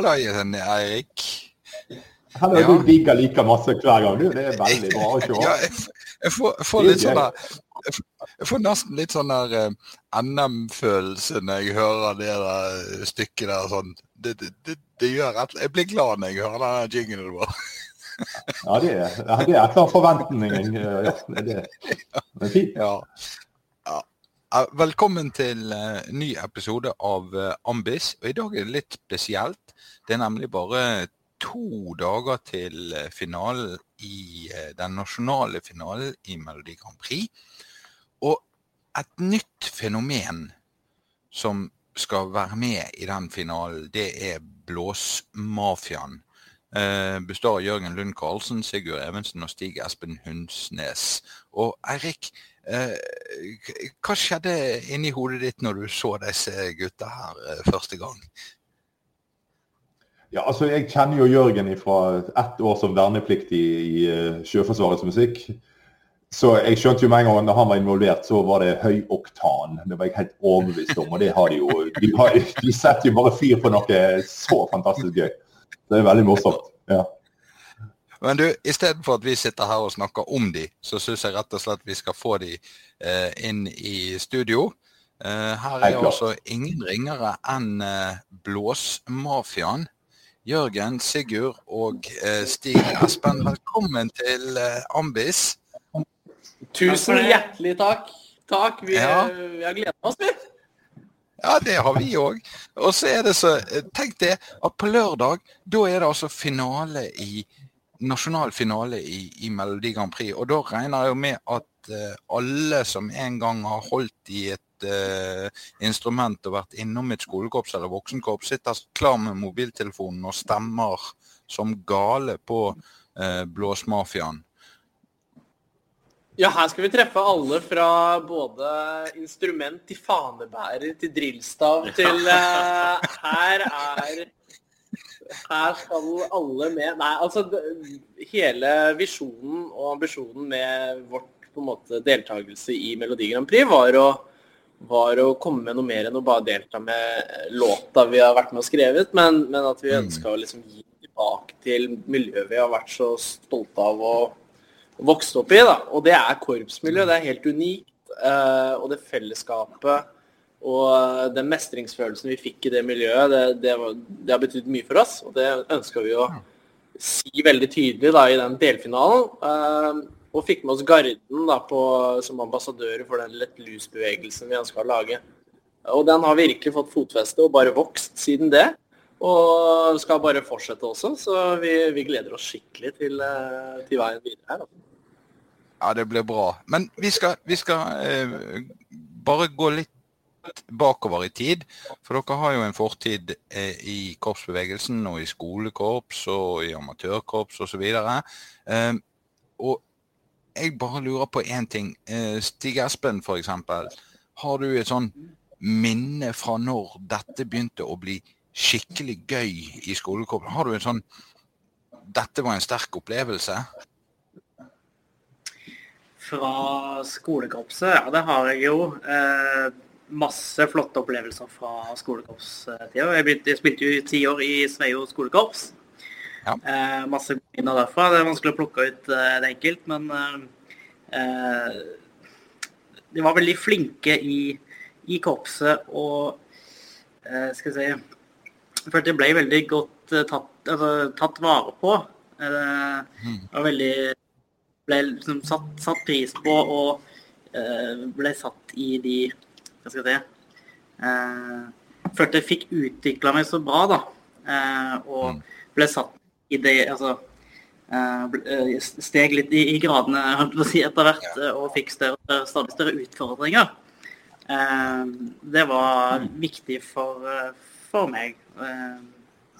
Halla igjen, Eirik. er Ja. Du digger like masse hver gang. du. Det er veldig bra å se. Ja, jeg, jeg, får, jeg får litt sånn jeg får nesten litt sånn der eh, NM-følelse når jeg hører det der stykket der sånn. Det, det, det, det gjør rett Jeg blir glad når jeg hører den jinglen vår. Ja, det er, ja, det er etter forventningen. eh, Ja, det det. Fint. Ja. ja. Eh, Velkommen til eh, ny episode av eh, Ambis. Og i dag er det litt spesielt. Det er nemlig bare to dager til eh, finalen i eh, den nasjonale finalen i Melodi Grand Prix. Og et nytt fenomen som skal være med i den finalen, det er Blåsmafiaen. Eh, består av Jørgen Lund Karlsen, Sigurd Evensen og Stig Espen Hundsnes. Og Eirik, eh, hva skjedde inni hodet ditt når du så disse gutta her eh, første gang? Ja, altså Jeg kjenner jo Jørgen fra ett år som vernepliktig i eh, Sjøforsvarets musikk. Så jeg skjønte jo med en gang da han var involvert, så var det høy oktan. Det var jeg helt overbevist om. Og det har de jo. De, har, de setter jo bare fyr på noe så fantastisk gøy. Det er veldig morsomt. Ja. Men du, istedenfor at vi sitter her og snakker om de, så syns jeg rett og slett vi skal få de eh, inn i studio. Eh, her er altså ingen ringere enn eh, Blåsmafiaen. Jørgen, Sigurd og eh, Stig Espen, velkommen til eh, Ambis. Tusen hjertelig takk. Takk. Vi, Ja. vi har gleda oss, vi. Ja, det har vi òg. Og så er det så Tenk det at på lørdag, da er det altså finale i Nasjonal finale i, i Melodi Grand Prix. Og da regner jeg jo med at eh, alle som en gang har holdt i et eh, instrument og vært innom et skolekorps eller voksenkorps, sitter klar med mobiltelefonen og stemmer som gale på eh, Blåsmafiaen. Ja, her skal vi treffe alle fra både instrument til fanebærer til drillstav til uh, Her er Her skal alle med. Nei, altså Hele visjonen og ambisjonen med vårt på en måte deltakelse i Melodi Grand Prix var å, var å komme med noe mer enn å bare delta med låta vi har vært med og skrevet, men, men at vi Mm. ønska å liksom gi tilbake til miljøet vi har vært så stolte av og vokst opp i. da, Og det er korpsmiljø. Det er helt unikt. eh, og det fellesskapet og den mestringsfølelsen vi fikk i det miljøet, det, det, var, det har betydd mye for oss. Og det ønska vi å si veldig tydelig da i den delfinalen. Og fikk med oss Garden da på, som ambassadører for den Let Loose-bevegelsen vi ønska å lage. Og den har virkelig fått fotfeste og bare vokst siden det. Og skal bare fortsette også, så vi, vi gleder oss skikkelig til, eh, til veien videre her. Ja, det blir bra. Men vi skal, vi skal eh, bare gå litt bakover i tid. For dere har jo en fortid eh, i korpsbevegelsen og i skolekorps og i amatørkorps osv. Eh, og jeg bare lurer på én ting. Eh, Stig Espen f.eks. Har du et sånn minne fra når dette begynte å bli skikkelig gøy i skolekorps? Har du en sånn Dette var en sterk opplevelse? Fra skolekorpset, ja det har jeg jo. Eh, masse flotte opplevelser fra skolekorpstida. Jeg, jeg spilte jo ti år i Sveio skolekorps. Ja. Eh, masse minner derfra. Det er vanskelig å plukke ut eh, det enkelt, men eh, eh, de var veldig flinke i, i korpset og eh, skal jeg si Jeg følte de ble veldig godt eh, tatt, altså, tatt vare på. Eh, var veldig ble liksom satt, satt pris på og eh, ble satt i de Hva skal jeg si eh, Følte jeg fikk utvikla meg så bra, da. Eh, og Mm. ble satt i det Altså eh, eh, steg litt i, i gradene si, etter hvert eh, og fikk større, stadig større utfordringer. Det var viktig for, for meg.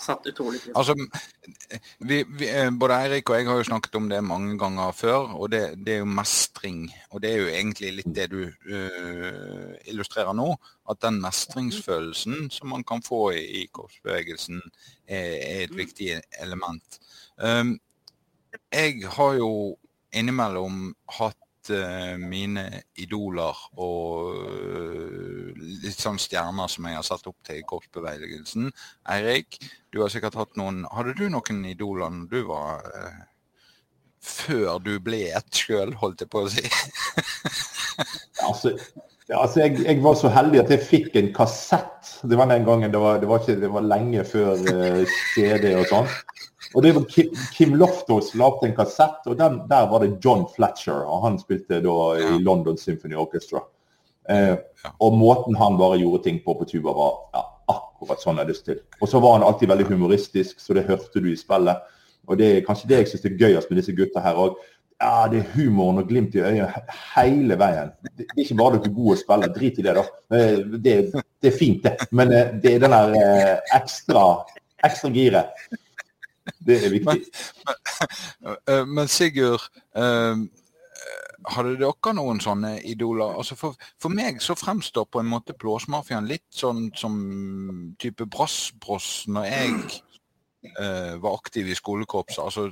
Satt utrolig pris på. Altså, vi, vi, eh, både Eirik og jeg har jo snakket om det mange ganger før, og det, det er jo mestring. Og det er jo egentlig litt det du uh, illustrerer nå. At den mestringsfølelsen som man kan få i, i korpsbevegelsen, er, er et viktig element. Um, jeg har jo innimellom hatt mine idoler og uh, litt sånn stjerner som jeg har satt opp til i korpsbevegelsen. Eirik, du har sikkert hatt noen Hadde du noen idoler når du var uh, Før du ble et sjøl, holdt jeg på å si? altså, altså jeg, jeg, var så heldig at jeg fikk en kassett. Det var den gangen, det var, det var, ikke, det var lenge før CD og sånn. Og det var Kim, Kim Loftos lagde en kassett, og den, der var det John Fletcher. og Han spilte da i London Symphony Orchestra. Eh, og måten han bare gjorde ting på på tuba, var ja, akkurat sånn jeg hadde lyst til. Og så var han alltid veldig humoristisk, så det hørte du i spillet. Og det er kanskje det jeg syns er gøyest med disse gutta her òg. Ja, det er humoren og glimt i øyet hele veien. Det er ikke bare dere gode å spille, drit i det, da. Eh, det, det er fint, det. Men eh, det er den der eh, ekstra, ekstra giret. Det er viktig. Men, men Sigurd, hadde dere noen sånne idoler? Altså for, for, meg så fremstår på en måte Blåsmafiaen litt sånn som type brassbross når jeg uh, var aktiv i skolekorpset. Altså,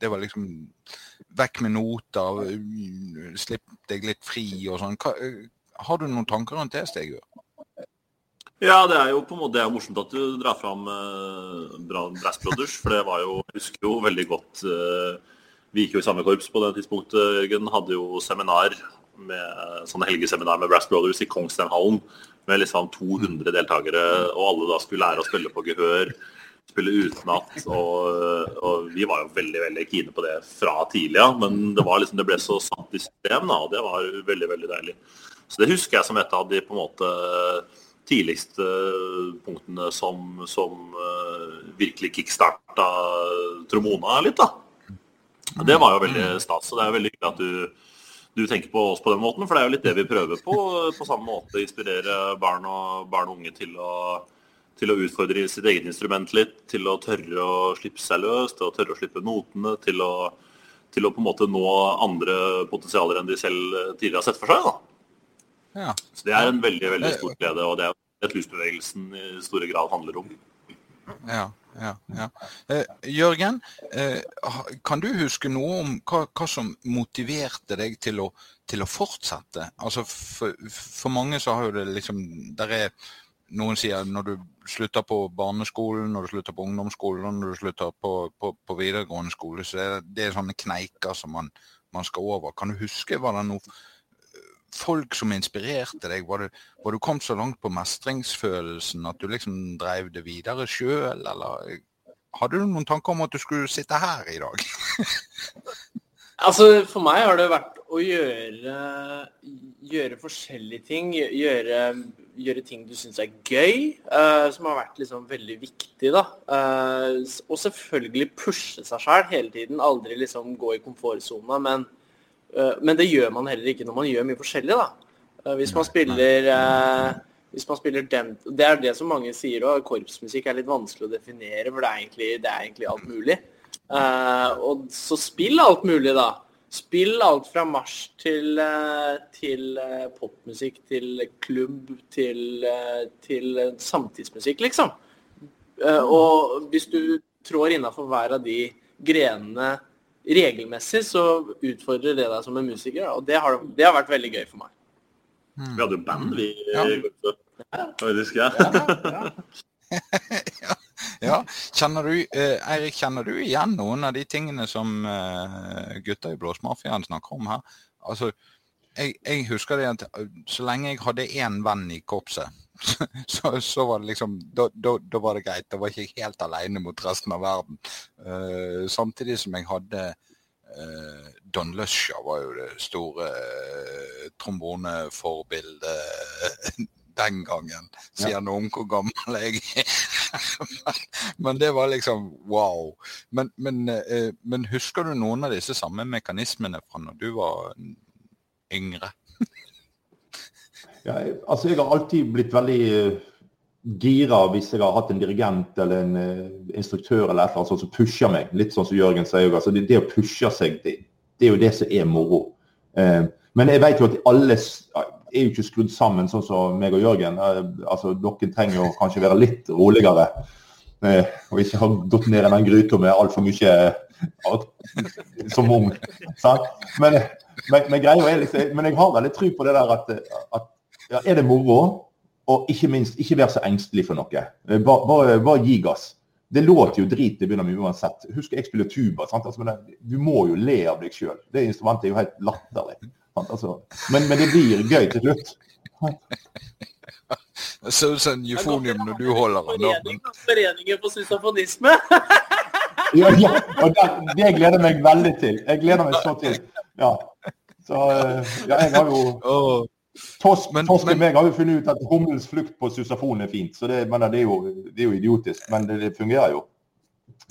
det var liksom vekk med noter, slipp deg litt fri og sånn. Har du noen tanker rundt det, Stegør? Ja, det er jo på en måte morsomt at du drar fram eh, Brass Brothers, for det var jo, jeg husker jo veldig godt eh, Vi gikk jo i samme korps på det tidspunktet, Jørgen. Hadde jo seminar med sånne helgeseminar med Brass Brothers i Kongssteinhallen med liksom 200 deltakere, og alle da skulle lære å spille på gehør spille utenat. Og, og, vi var jo veldig veldig kine på det fra tidlig av. Men det, var liksom, det ble så satt i system, da, og det var veldig veldig deilig. Så det husker jeg som et av de på en måte tidligste punktene som, som uh, virkelig kickstarta Tromona litt. da. Det var jo veldig stas. og Det er veldig hyggelig at du, du, tenker på oss på den måten, for det er jo litt det vi prøver på. På samme måte inspirere barn og, barn og unge til å til å utfordre sitt eget instrument litt, til å tørre å slippe seg løs, til å tørre å slippe notene, til å, til å på en måte nå andre potensialer enn de selv tidligere har sett for seg. Ja. Så Det er en veldig veldig stor glede, og det er det lysbevegelsen i store grad handler om. Ja, ja, ja. Eh, Jørgen, eh, kan du huske noe om hva, hva som motiverte deg til å, til å fortsette? Altså for, for, mange så har jo det liksom Der er noen sier når du slutter på barneskolen, når du slutter på ungdomsskolen, og når du slutter på, på, på videregående skole, så er det, det er sånne kneiker som man, man, skal over. Kan du huske, var det noe folk som inspirerte deg? Var, du, var du kom så langt på mestringsfølelsen at du liksom drev det videre sjøl, eller hadde du noen tanker om at du skulle sitte her i dag? altså, for meg har det vært å gjøre, gjøre forskjellige ting. Gjøre gjøre ting du syns er gøy, uh, som har vært liksom veldig viktig. da. Uh, og selvfølgelig pushe seg sjøl hele tiden. Aldri liksom gå i komfortsona. Men, men, det gjør man heller ikke når man gjør mye forskjellig. da. hvis man spiller hvis man spiller den, Det er det som mange sier òg. Korpsmusikk er litt vanskelig å definere, for det er egentlig, det er egentlig alt mulig. og så spill alt mulig, da. Spill alt fra marsj til, eh, til eh, popmusikk, til klubb, til, eh, til, samtidsmusikk, liksom. Og hvis du trår innafor hver av de grenene regelmessig, så utfordrer det deg som en musiker. Og det har, det har vært veldig gøy for meg. Vi hadde jo band, vi. Ja. Faktisk, ja. ja, ja. Ja, kjenner du, eh, Eirik, kjenner du igjen noen av de tingene som eh, gutta i Blåsmafiaen snakker om her? Altså, jeg, jeg, husker det at eh, så lenge jeg hadde én venn i korpset, så, så, var det liksom da, da, da, var det greit. Da var jeg ikke helt alene mot resten av verden. Uh, samtidig som jeg hadde uh, Don Lusher var jo det store uh, tromboneforbildet den gangen. Sier ja. noe om hvor gammel jeg er. men det var liksom wow. Men, men, men, husker du noen av disse samme mekanismene fra når du var yngre? Ja, altså jeg har alltid blitt veldig eh, gira hvis jeg har hatt en dirigent eller en uh, instruktør eller et eller annet som pusher meg. Litt sånn som Jørgen sier. Altså det, det, å pushe seg, det, det, er jo det som er moro. Uh, men jeg vet jo at alle er jo ikke skrudd sammen sånn som meg og Jørgen. Uh, altså, Dere trenger jo kanskje være litt roligere. Og ikke ha gått ned i den gryta med altfor mye som ung. Men, Men, men, greia er liksom, men jeg har veldig tro på det der at, at ja, er det moro, og ikke minst, ikke vær så engstelig for noe. Bare, bare, bare gi gass. Det låter jo drit til å begynne med uansett. Husk jeg spiller tuba. Altså, men du må jo le av deg sjøl. Det instrumentet er jo helt latterlig. Altså, men, men, det blir gøy til slutt. Det ser ut som en eufonium når du holder den. Foreningen for sysofonisme. ja, ja, og det, det gleder jeg meg veldig til. Jeg gleder meg så til. Ja. Så eh, ja, jeg har jo Tosk, men, Tosk men, har jo funnet ut at humlens flukt på susafon er fint. så Det, men, det, er, jo, det er jo idiotisk, men det, det, fungerer jo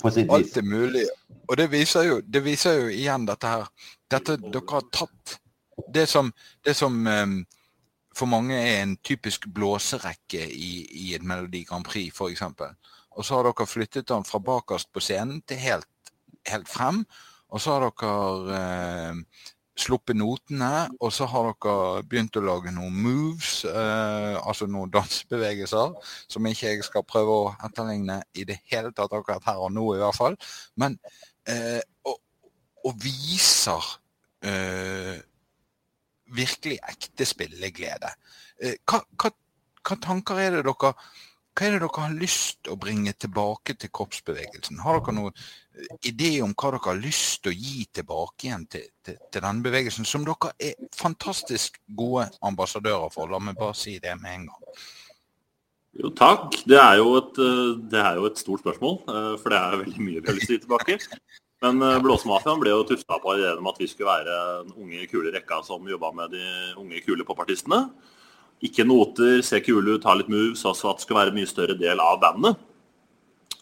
på sitt vis. Alt er mulig. Og det viser jo, det viser jo igjen dette her. Dette dere har tatt det som, det som um, for mange er en typisk blåserekke i, i et Melodi Grand Prix, f.eks. Og så har dere flyttet den fra bakerst på scenen til helt, helt frem. Og så har dere eh, sluppet notene, og så har dere begynt å lage noen moves, eh, altså noen dansebevegelser, som ikke jeg skal prøve å etterligne i det hele tatt akkurat her og nå, i hvert fall. Men eh, og, og, viser eh, virkelig ekte spilleglede. Eh, hva, hva, hva tanker er det dere hva er det dere har lyst til å bringe tilbake til kroppsbevegelsen? Har dere noen idé om hva dere har lyst til å gi tilbake igjen til, til, til denne bevegelsen, som dere er fantastisk gode ambassadører for? La meg bare si det med en gang. Jo, takk. Det er jo, et, eh, det er jo et, stort spørsmål, eh, for det er veldig mye vi har lyst til å gi tilbake. Men Blåsemafiaen ble jo tufta på ideen om at vi skulle være den unge, kule rekka som jobba med de unge, kule popartistene. Ikke noter, se kule ut, ha litt moves, altså at det skulle være en mye større del av bandet.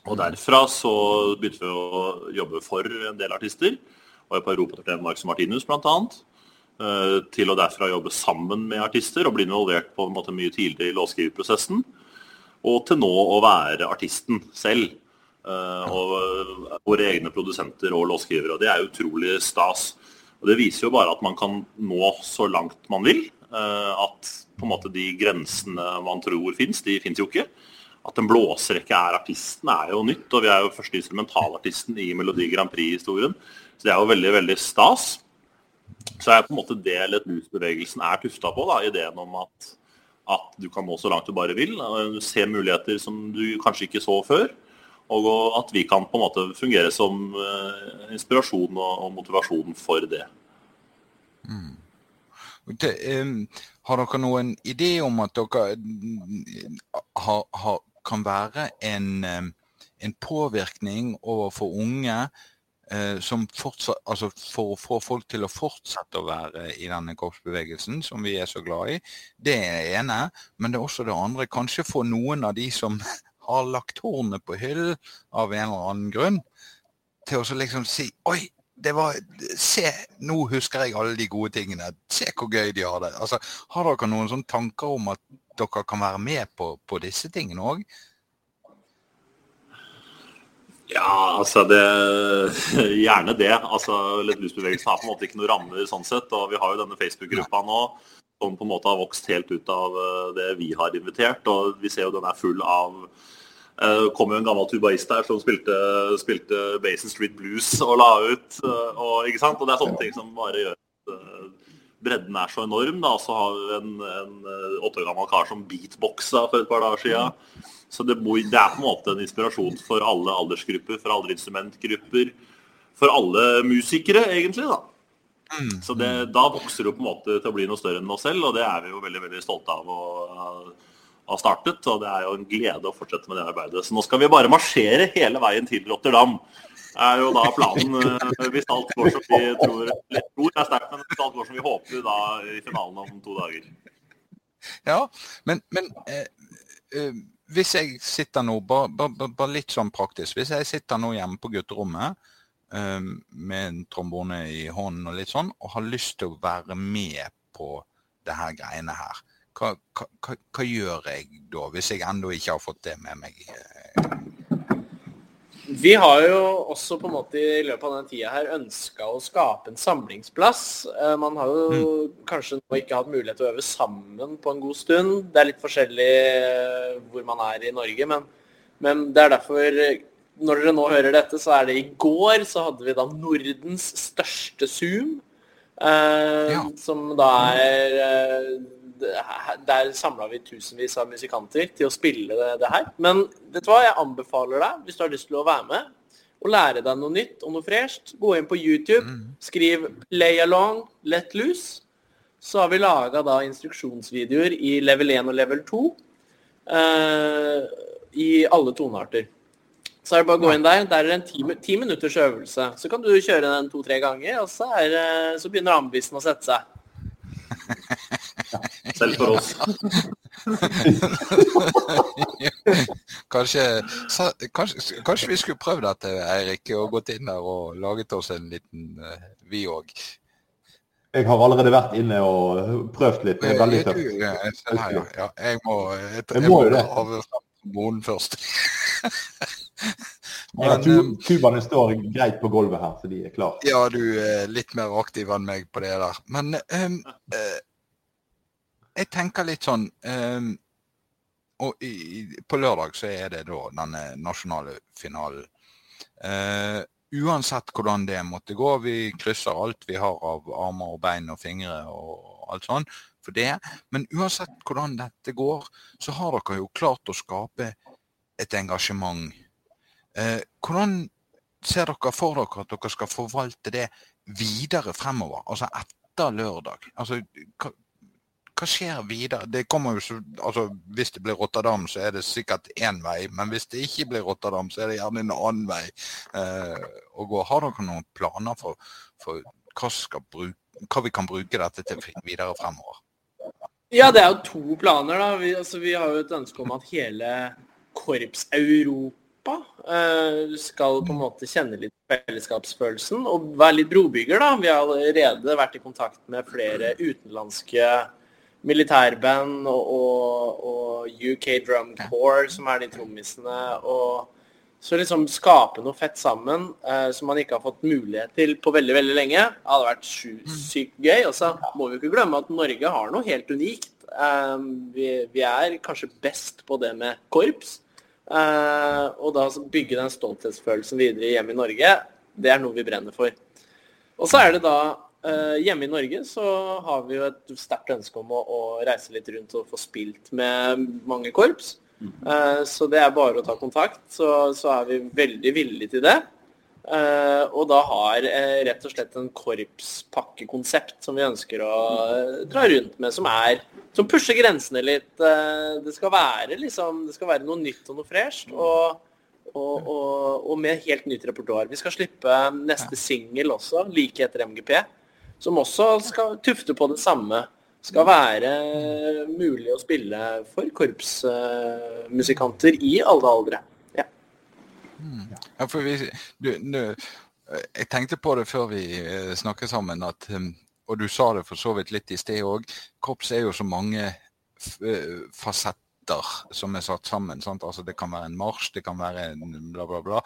Og derfra så begynte vi å jobbe for en del artister. Var på Europaturné med Marcus Martinus bl.a. Eh, til å derfra jobbe sammen med artister og bli involvert på en måte mye tidligere i låtskriverprosessen. Og til nå å være artisten selv. Eh, og eh, våre egne produsenter og låtskrivere. Og det er utrolig stas. Og Det viser jo bare at man kan nå så langt man vil. At på en måte de grensene man tror fins, de fins jo ikke. At en blåserekke er artisten, er jo nytt. Og vi er jo første instrumentalartisten i Melodi Grand Prix-historien. Så det er jo veldig, veldig stas. Så er på en måte det Let Loose-bevegelsen er tufta på. da, Ideen om at, at, du kan nå så langt du bare vil. Se muligheter som du kanskje ikke så før. Og at vi kan på en måte fungere som uh, inspirasjon og, motivasjon for det. Mm. Det, um, har dere noen idé om at dere mm, har, har, kan være en, en, påvirkning overfor unge eh, fortsatt, altså for å få folk til å fortsette å være i denne korpsbevegelsen som vi er så glad i? Det er det ene. Men det er også det andre. Kanskje få noen av de som har lagt hornet på hyllen av en eller annen grunn, til å liksom si Oi, det var Se, nå husker jeg alle de gode tingene. Se hvor gøy de har det. Altså, har dere noen sånne tanker om at dere kan være med på, på disse tingene òg? Ja, altså det Gjerne det. Altså, Lettlusbevegelsen har på en måte ikke noen rammer sånn sett. Og vi har jo denne Facebook-gruppa nå som på en måte har vokst helt ut av eh, det vi har invitert. Og vi ser jo den er full av det eh, kom jo en gammel tubaist der som spilte, spilte Basin Street Blues og la ut. Eh, og, ikke sant? og det er sånne ting som bare gjør at eh, bredden er så enorm. Da. Så har vi en, en åtte år gammel kar som beatboxa for et par dager siden. Så det, det, er på en måte en inspirasjon for alle aldersgrupper, for alle instrumentgrupper. For alle musikere, egentlig. da. Mm. Så det, da vokser det på en måte til å bli noe større enn oss selv, og det er vi jo veldig veldig stolte av. Og, har startet. Og det er jo en glede å fortsette med det arbeidet. Så nå skal vi bare marsjere hele veien til Rotterdam. Det er jo da planen, eh, hvis alt går som vi tror tror er sterkt, men hvis alt går som vi håper da i finalen om to dager. Ja, men, men eh, eh, hvis jeg sitter nå, bare, bare, bare, litt sånn praktisk Hvis jeg sitter nå hjemme på gutterommet eh, med en trombone i hånden og litt sånn, og har lyst til å være med på det her greiene her hva, hva, hva, gjør jeg da, hvis jeg ennå ikke har fått det med meg? Vi har jo også på en måte i løpet av den tida her ønska å skape en samlingsplass. Eh, man har jo mm. kanskje nå ikke hatt mulighet til å øve sammen på en god stund. Det er litt forskjellig eh, hvor man er i Norge, men, men det er derfor Når dere nå hører dette, så er det i går så hadde vi da Nordens største Zoom Eh, Ja. Som da er eh, Der samla vi tusenvis av musikanter til å spille det, det her. Men vet du hva, jeg anbefaler deg, hvis du har lyst til å være med, å lære deg noe nytt og noe fresht. Gå inn på YouTube, skriv 'Lay along, let loose'. Så har vi laga da instruksjonsvideoer i level 1 og level 2 eh, i alle tonearter. Så er det bare å gå inn der. Der er det en ti, ti minutters øvelse. Så kan du kjøre den to-tre ganger, og så, er, så begynner ambisen å sette seg. Selv for oss. kanskje, sa, kanskje, kanskje vi skulle prøvd dette, Eirik, og gått inn der og laget oss en liten uh, vi òg. Jeg har allerede vært inne og prøvd litt. Det er veldig tøft. Ja, ja, jeg må, jeg, Jeg jeg må må jo det. Månen først. Men, ja, um, står greit på gulvet her, så de er klare. Ja, du er litt mer aktiv enn meg på det der. Men um, eh, jeg tenker litt sånn um, Og i, på lørdag så er det da denne nasjonale finalen. Uh, uansett hvordan det måtte gå, vi krysser alt vi har av armer og bein og fingre og alt sånn for det. Men uansett hvordan dette går, så har dere jo klart å skape et engasjement. Uh, hvordan ser dere for dere at dere skal forvalte det videre fremover? Altså etter lørdag? Altså, hva, skjer videre? Det kommer jo så, altså, hvis det blir Rotterdam, så er det sikkert én vei. Men hvis det ikke blir Rotterdam, så er det gjerne en annen vei eh, å gå. Har dere noen planer for, for hva, bruke, hva vi kan bruke dette til videre fremover? Ja, det er jo to planer, da. Vi, altså, vi har jo et ønske om at hele Korps-Europa eh, skal på en måte kjenne litt fellesskapsfølelsen og være litt brobygger, da. Vi har allerede vært i kontakt med flere utenlandske militærband og, og, og UK Drum Corps, som er de trommisene. og så liksom skape noe fett sammen eh, som man ikke har fått mulighet til på veldig veldig lenge, det hadde vært sykt gøy. Og så må vi ikke glemme at Norge har noe helt unikt. Eh, vi, vi er kanskje best på det med korps. Eh, og da bygge den stolthetsfølelsen videre hjemme i Norge, det er noe vi brenner for. Og så er det da Hjemme i Norge så har vi jo et sterkt ønske om å, å reise litt rundt og få spilt med mange korps. Eh, Så det er bare å ta kontakt, så, så er vi veldig villige til det. Uh, og da har uh, rett og slett en korpspakkekonsept som vi ønsker å uh, dra rundt med, som er som pusher grensene litt. Eh, det skal være liksom, det skal være noe nytt og noe fresht. Og, og, og, og med helt nytt repertoar. Vi skal slippe neste singel også, like etter MGP, som også skal tufte på det samme skal være mulig å spille for korpsmusikanter i alle aldre. Ja. Ja, for vi, du, du, jeg tenkte på det før vi eh, snakket sammen, at, um, og du sa det for så vidt litt i sted òg, korps er jo så mange eh, fasetter som er satt sammen. Altså, det kan være en marsj, det kan være en bla, bla, bla.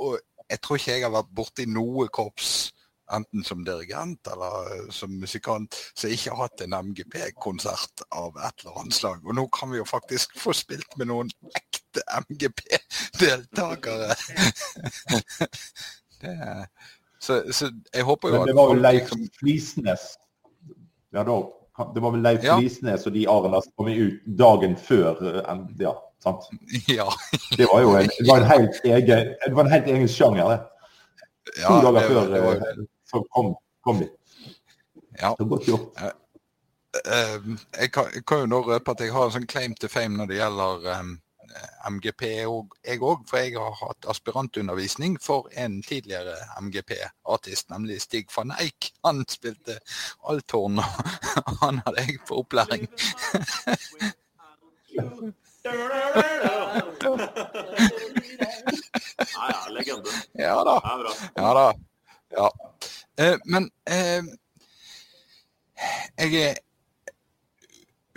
Og jeg tror ikke jeg har vært borti noe korps, enten som dirigent eller eh, som musikant, som ikke har hatt en MGP-konsert av et eller annet slag. Og nå kan vi jo faktisk få spilt med noen ekte MGP-deltakere. så, så jeg håper jo Men at det var jo Leif liksom- Flisnes. Ja, da, det var vel Leif Ja. Flisnes og de arene som kom ut dagen før. eh, Ja, sant? Ja. Det var jo en, det var en, helt, egen, det var en helt egen sjanger, det. To ja dager det, før det var, eh, så kom, kom de. ja. Så godt gjort. Eh, jeg, kan, jeg kan jo nå røpe at jeg har en sånn claim to fame når det gjelder um, MGP, og jeg òg. For jeg har hatt aspirantundervisning for en tidligere MGP-artist, nemlig Stig van Eijk. Han spilte althorn, og han hadde jeg på opplæring. Ja, ja, legende. Ja da. Er. Ja da. Ja. Eh, men eh, jeg er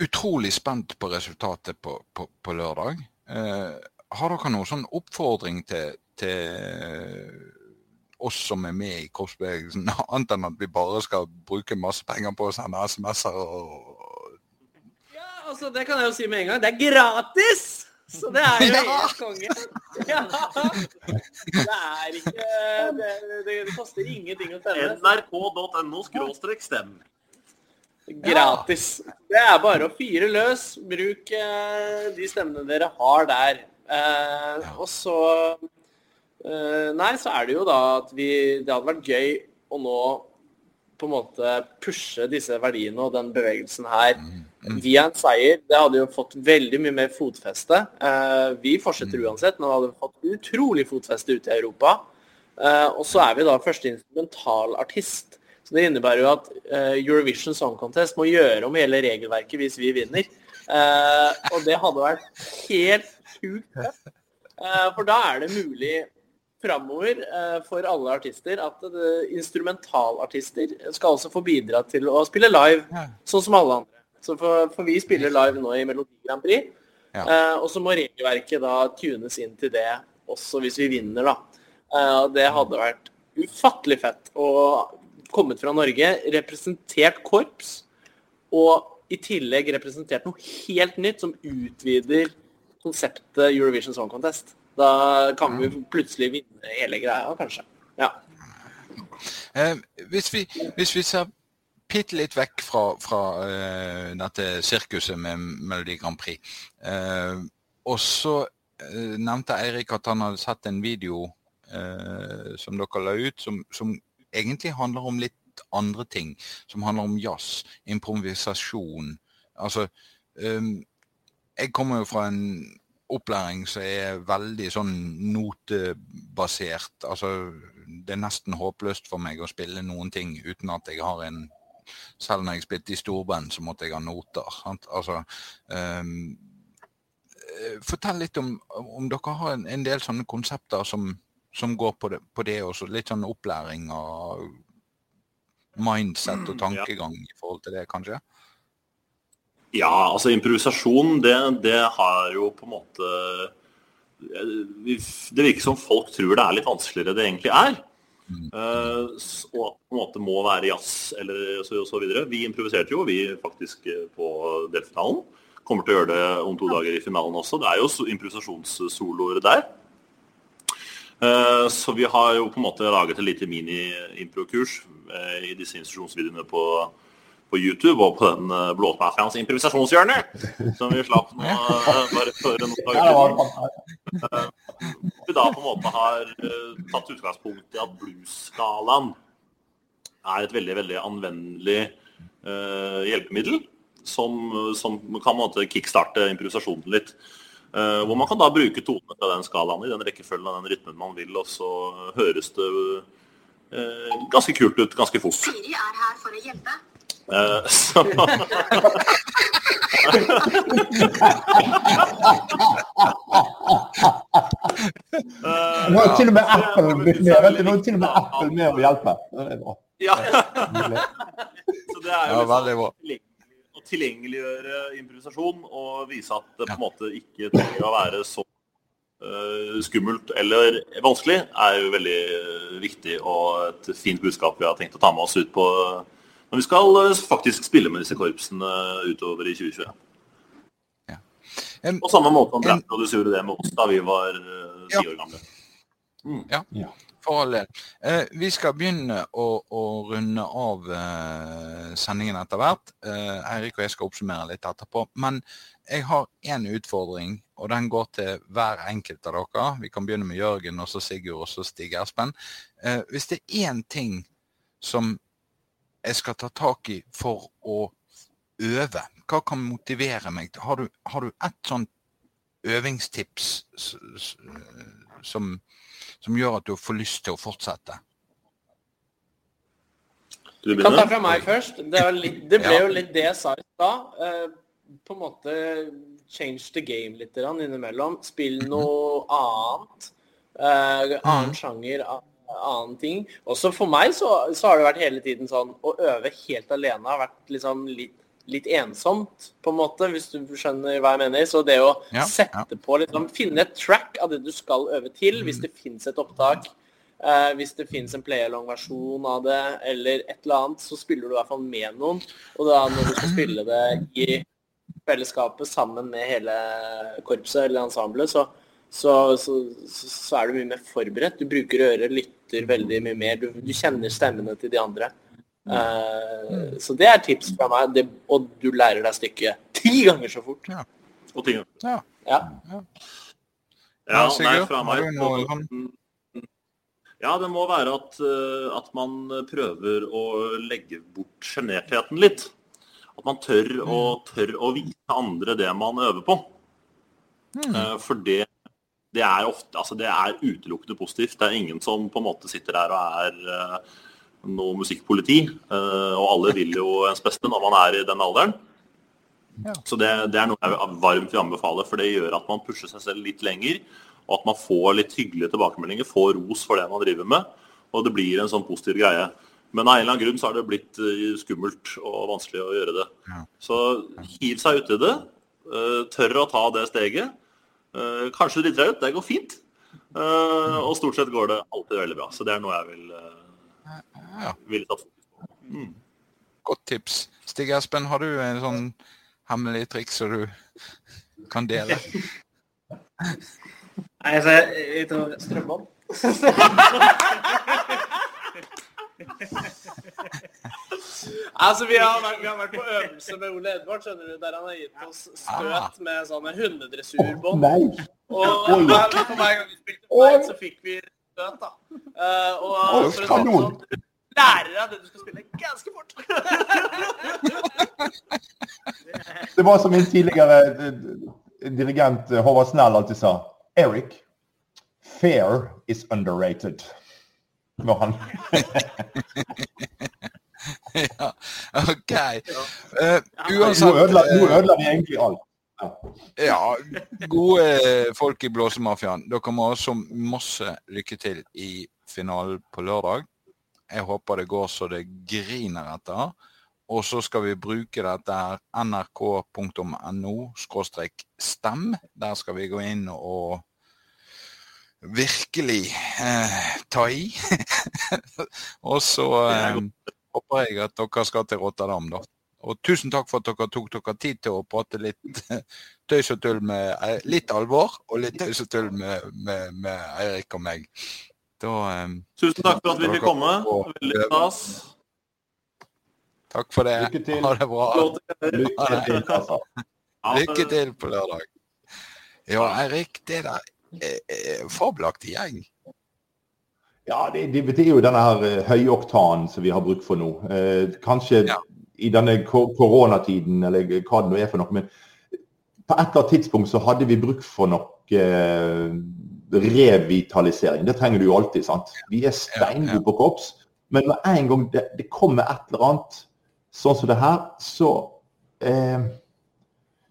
utrolig spent på resultatet på, på, på lørdag. Eh, har dere noen sånn oppfordring til, til oss som er med i korpsbevegelsen, annet enn at vi bare skal bruke masse penger på å sende SMS-er ja, altså det kan jeg jo si med en gang. Det er gratis! Så det er jo helt konge. Ja. Det er ikke det, det, det koster ingenting å stemme. nrk.no skråstrek stem. Gratis. Det er bare å fyre løs. Bruk eh, de stemmene dere har der. Eh, og så eh, Nei, så er det jo da at vi Det hadde vært gøy å nå på en måte pushe disse verdiene og den bevegelsen her via en seier. Det hadde jo fått veldig mye mer fotfeste. Eh, vi fortsetter uansett, men hadde fått utrolig fotfeste ute i Europa. Eh, og så er vi da første instrumentalartist. Så det innebærer jo at eh, Eurovision Song Contest må gjøre om hele regelverket hvis vi vinner. Og det hadde vært helt sjukt for da er det mulig framover eh, for alle artister at instrumentalartister skal også få bidra til å spille live, sånn som alle andre. Så for, for vi spiller live nå i Melodi Grand Prix, Ja. eh, og så må regelverket da tunes inn til det også hvis vi vinner, da. Eh, det hadde vært ufattelig fett å kommet fra Norge, representert korps, og i tillegg representert noe helt nytt som utvider konseptet Eurovision Song Contest. Da kan vi plutselig vinne hele greia, kanskje. Ja. Eh, hvis, vi, hvis vi ser bitte litt vekk fra, fra uh, dette sirkuset med Melodi Grand Prix, uh, og så uh, nevnte Eirik at han hadde sett en video som dere la ut, som, som egentlig handler om litt andre ting. Som handler om jazz, improvisasjon. Altså um, Jeg kommer jo fra en opplæring som er veldig sånn notebasert. Altså, det er nesten håpløst for meg å spille noen ting uten at jeg har en Selv når jeg spilte i storband, så måtte jeg ha noter. Sant? Altså, eh, fortell litt om om dere har en, en del sånne konsepter som, som går på det, på det også. Litt sånn opplæring og mindset og tankegang i forhold til det, kanskje? Ja, altså improvisasjon, det, det har jo på en måte Det virker som folk tror det er litt vanskeligere det egentlig er. Mm. og at på en måte må være jazz eller så, så videre. Vi improviserte jo, vi faktisk eh, på delfinalen. Kommer til å gjøre det om to dager i finalen også. Det er jo improvisasjonssoloer der. Eh, Så vi har jo på en måte laget et lite mini-improkurs eh, i disse instruksjonsvideoene på, på YouTube og på den uh, Blåsmafiaens improvisasjonshjørne, som vi slapp nå eh, bare for noen dager siden. Vi da på en måte har eh, tatt utgangspunkt i at blues-skalaen er et veldig, veldig anvendelig eh, hjelpemiddel som, som kan på en måte kickstarte improvisasjonen litt. Eh, hvor man kan da bruke tonene fra den skalaen i den rekkefølgen av den rytmen man vil, og så høres det eh, ganske kult ut ganske fort. Siri er her for å hjelpe. Eh, så, uh, Nå er til og med Apple blitt med. Vent, nå er til og med Apple med å hjelpe. Det er bra. Ja, så det er jo liksom bra. å tilgjengeliggjøre improvisasjon og vise at det på en måte ikke trenger å være så eh, skummelt eller vanskelig, er jo veldig eh, viktig og et fint budskap vi har tenkt å ta med oss ut på når vi skal eh, faktisk spille med disse korpsene utover i 2021. Em, På samme måte Blackbrothers gjorde det med oss da vi var eh, ti Ja. år gamle. Ja. For all del. Eh, vi skal begynne å, å runde av eh, sendingen etter hvert. Eh, Eirik og jeg skal oppsummere litt etterpå. Men jeg har én utfordring, og den går til hver enkelt av dere. Vi kan begynne med Jørgen, og så Sigurd, og så Stig Espen. Eh, hvis det er én ting som jeg skal ta tak i for å øve, hva kan motivere meg? Har du, har du et sånt øvingstips som som gjør at du får lyst til å fortsette. Du Kan ta fra meg først. Det, var litt, det ble Ja. jo litt det jeg sa i stad. Eh, på en måte change the game litt innimellom. Spill noe annet. Uh, annen sjanger, a- annen ting. Også for meg så, så har det vært hele tiden sånn å øve helt alene har vært liksom litt, litt ensomt, på en måte, hvis du skjønner hva jeg mener. Så det å Ja, sette ja. på liksom, Finne et track av det du skal øve til, hvis det fins et opptak. Eh, hvis det finnes en play-along-versjon av det, eller et eller annet, så spiller du i hvert fall med noen. Og da når du skal spille det i fellesskapet sammen med hele korpset eller ensemblet, så, så, så, så er du mye mer forberedt. Du bruker øret, lytter veldig mye mer. Du, du kjenner stemmene til de andre. Uh, så det er tips fra meg, det, og du lærer deg stykket ti ganger så fort. Ja. Og ting. Ja. Ja. Ja, Ja, nei, fra meg sånn- Ja, det må være at, eh, at man prøver å legge bort sjenertheten litt. At man tør å, tør å vise andre det man øver på. Mm. Eh, For det, det er ofte Altså, det er utelukkende positivt. Det er ingen som på en måte sitter der og er eh, noe musikkpoliti. eh, Og alle vil jo ens beste når man er i den alderen. Ja. Så det, det er noe jeg varmt vil anbefale, for det gjør at man pusher seg selv litt lenger. Og at man får litt hyggelige tilbakemeldinger, får ros for det man driver med. Og det blir en sånn positiv greie. Men av en eller annen grunn så har det blitt eh, skummelt og vanskelig å gjøre det. Ja. Så hiv seg uti det. Tør å ta det steget. Eh, du driter deg ut, det går fint. Eh, Og stort sett går det alltid veldig bra. Så det er noe jeg vil, eh, vil ta fokus på. Mm. Godt tips. Stig Espen, har du en sånn hemmelig triks som du kan dele? Nei, altså, jeg, jeg tror Strømbånd. Altså, vi har, vært, vi har vært på øvelse med Ole Edvard, skjønner du, der han har gitt oss støt med sånne hundedressurbånd. Nei. Og Oi. hver, for hver gang vi spilte fight, så fikk vi støt, da. Uh, og oh, for å si sånn, lærer deg det du skal spille ganske fort. Det var som min tidligere eh, dirigent eh, Håvard Snell alltid sa. Eric, fair is underrated. Var han ja, OK. Uh, uansett nå eh, ødela vi egentlig alt. Ja. Ja, gode folk i Blåsemafiaen. Dere må også masse lykke til i finalen på lørdag. Jeg håper det går så det griner etter. Og så skal vi bruke dette her nrk.no stem. Der skal vi gå inn og virkelig eh, ta i. og så eh, håper jeg at dere skal til Rotterdam, da. Og tusen takk for at dere tok dere tid til å prate litt tøys og tull med litt alvor, og litt tøys og tull med, med, med Eirik og meg. Da eh, Tusen takk for at vi fikk komme. Veldig stas. Takk for det. Lykke til. Ha det bra. Lykke til, altså. Lykke til på lørdag. Ja, Eirik, det der er, er fabelaktig gjeng. Ja, det, det, det er jo denne her eh, høyoktanen som vi har bruk for nå. Eh, kanskje Ja. i denne ko- koronatiden, eller hva det nå er for noe. Men på et eller annet tidspunkt så hadde vi bruk for noe eh, revitalisering. Det trenger du jo alltid, sant. Vi er steingode på kops, men med en gang det, det kommer et eller annet sånn som det her, så eh,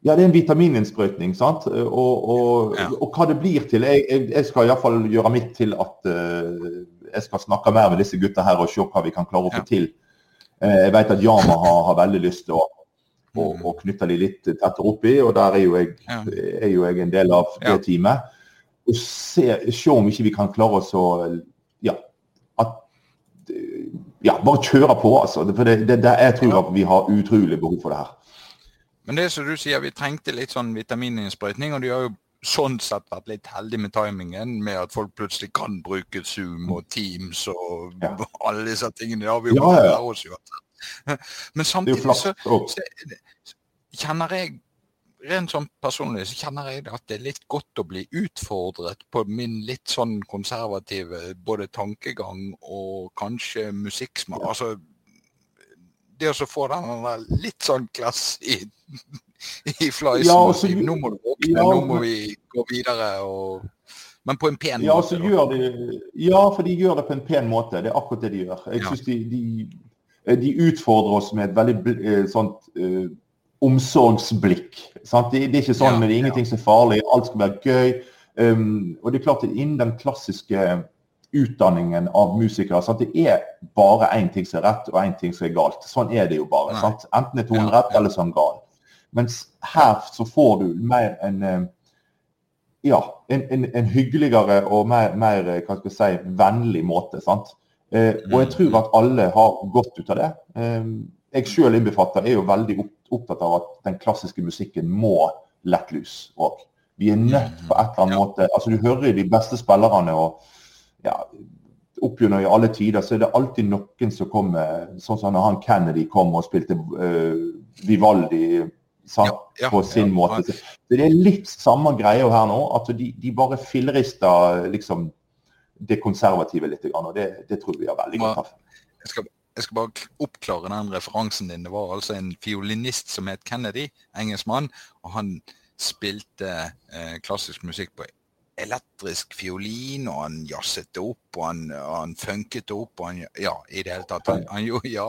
ja, det er en vitamininnsprøytning, sant? Og, og, Ja. og hva det blir til. Jeg, jeg, jeg skal iallfall gjøre mitt til at uh, jeg skal snakke mer med disse gutta her og se hva vi kan klare å få Ja. til. Uh, jeg vet at Yama har, har veldig lyst til å, å, Mm. å knytte de litt tettere oppi, og der er jo jeg, Ja. er jo jeg en del av det teamet. Og se, se om ikke vi kan klare oss å ja, at, ja, bare kjøre på, altså. For det, det, det, jeg tror at vi har utrolig behov for det her. Men det som du sier, vi trengte litt sånn vitamininnsprøytning, og de har jo sånn sett vært litt heldige med timingen, med at folk plutselig kan bruke Zoom og Teams og Ja. alle disse tingene. Det har vi jo Ja, ja, oss uansett. Men jo samtidig så, så kjenner jeg rent sånn personlig så kjenner jeg at det er litt godt å bli utfordret på min litt sånn konservative både tankegang og kanskje musikksmak. Altså det å få den litt sånn klass i, i fleisen Ja, og og så si ju- nå må du våkne, ja, nå må vi gå videre og Men på en pen ja, måte. de, ja, for de gjør det på en pen måte. Det er akkurat det de gjør. Jeg Ja. synes de, de, de utfordrer oss med et veldig eh, sånt uh, omsorgsblikk. Sant? Det, det er ikke sånn Ja, det er ingenting som er farlig, alt skal være gøy. Um, og det er klart at Innen den klassiske utdanningen av musikere sant? Det er bare én ting som er rett og én ting som er galt. Sånn er det jo bare. Sant? Enten er tonen rett eller så er den gal. Mens her så får du mer en eh, ja, en, en, en hyggeligere og mer, mer eh, hva skal jeg si, vennlig måte. sant? Eh, og jeg tror at alle har godt ut av det. Eh, jeg sjøl innbefatter, er jo veldig opptatt av at den klassiske musikken må lett lus òg. Vi er nødt på et eller annet måte altså Du hører de beste spillerne og ja, opp gjennom i alle tider så er det alltid noen som kommer Sånn som når han Kennedy kom og spilte uh, Vivaldi sant, ja, ja, på sin ja, måte. Så det er litt samme greia her nå. at De, de bare fillerister liksom, det konservative litt. Og det, det tror vi er veldig godt. Jeg skal, jeg skal bare oppklare den referansen din. Det var altså en fiolinist som het Kennedy, engelskmann. og han spilte eh, klassisk musikk på elektrisk fiolin, og han jazzet opp, og han, han funket opp. og han, Ja, i det hele tatt. Han, han, ja,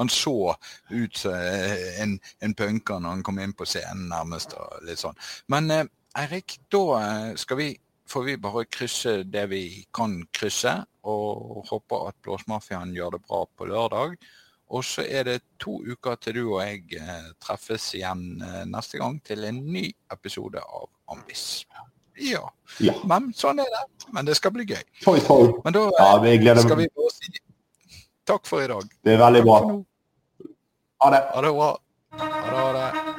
han så ut som en, en punker når han kom inn på scenen, nærmest. og litt sånn. Men eh, Eirik, da eh, skal vi, får vi bare krysse det vi kan krysse, og håper at Blåsmafiaen gjør det bra på lørdag. Og så er det to uker til du og jeg eh, treffes igjen eh, neste gang til en ny episode av Ambis. Ja. ja. Men sånn er det. Men det skal bli gøy. Toi, toi. Men da ja, skal vi bare si takk for i dag. Det er veldig bra. Ha det. Ha det bra. Ha det. Ha det.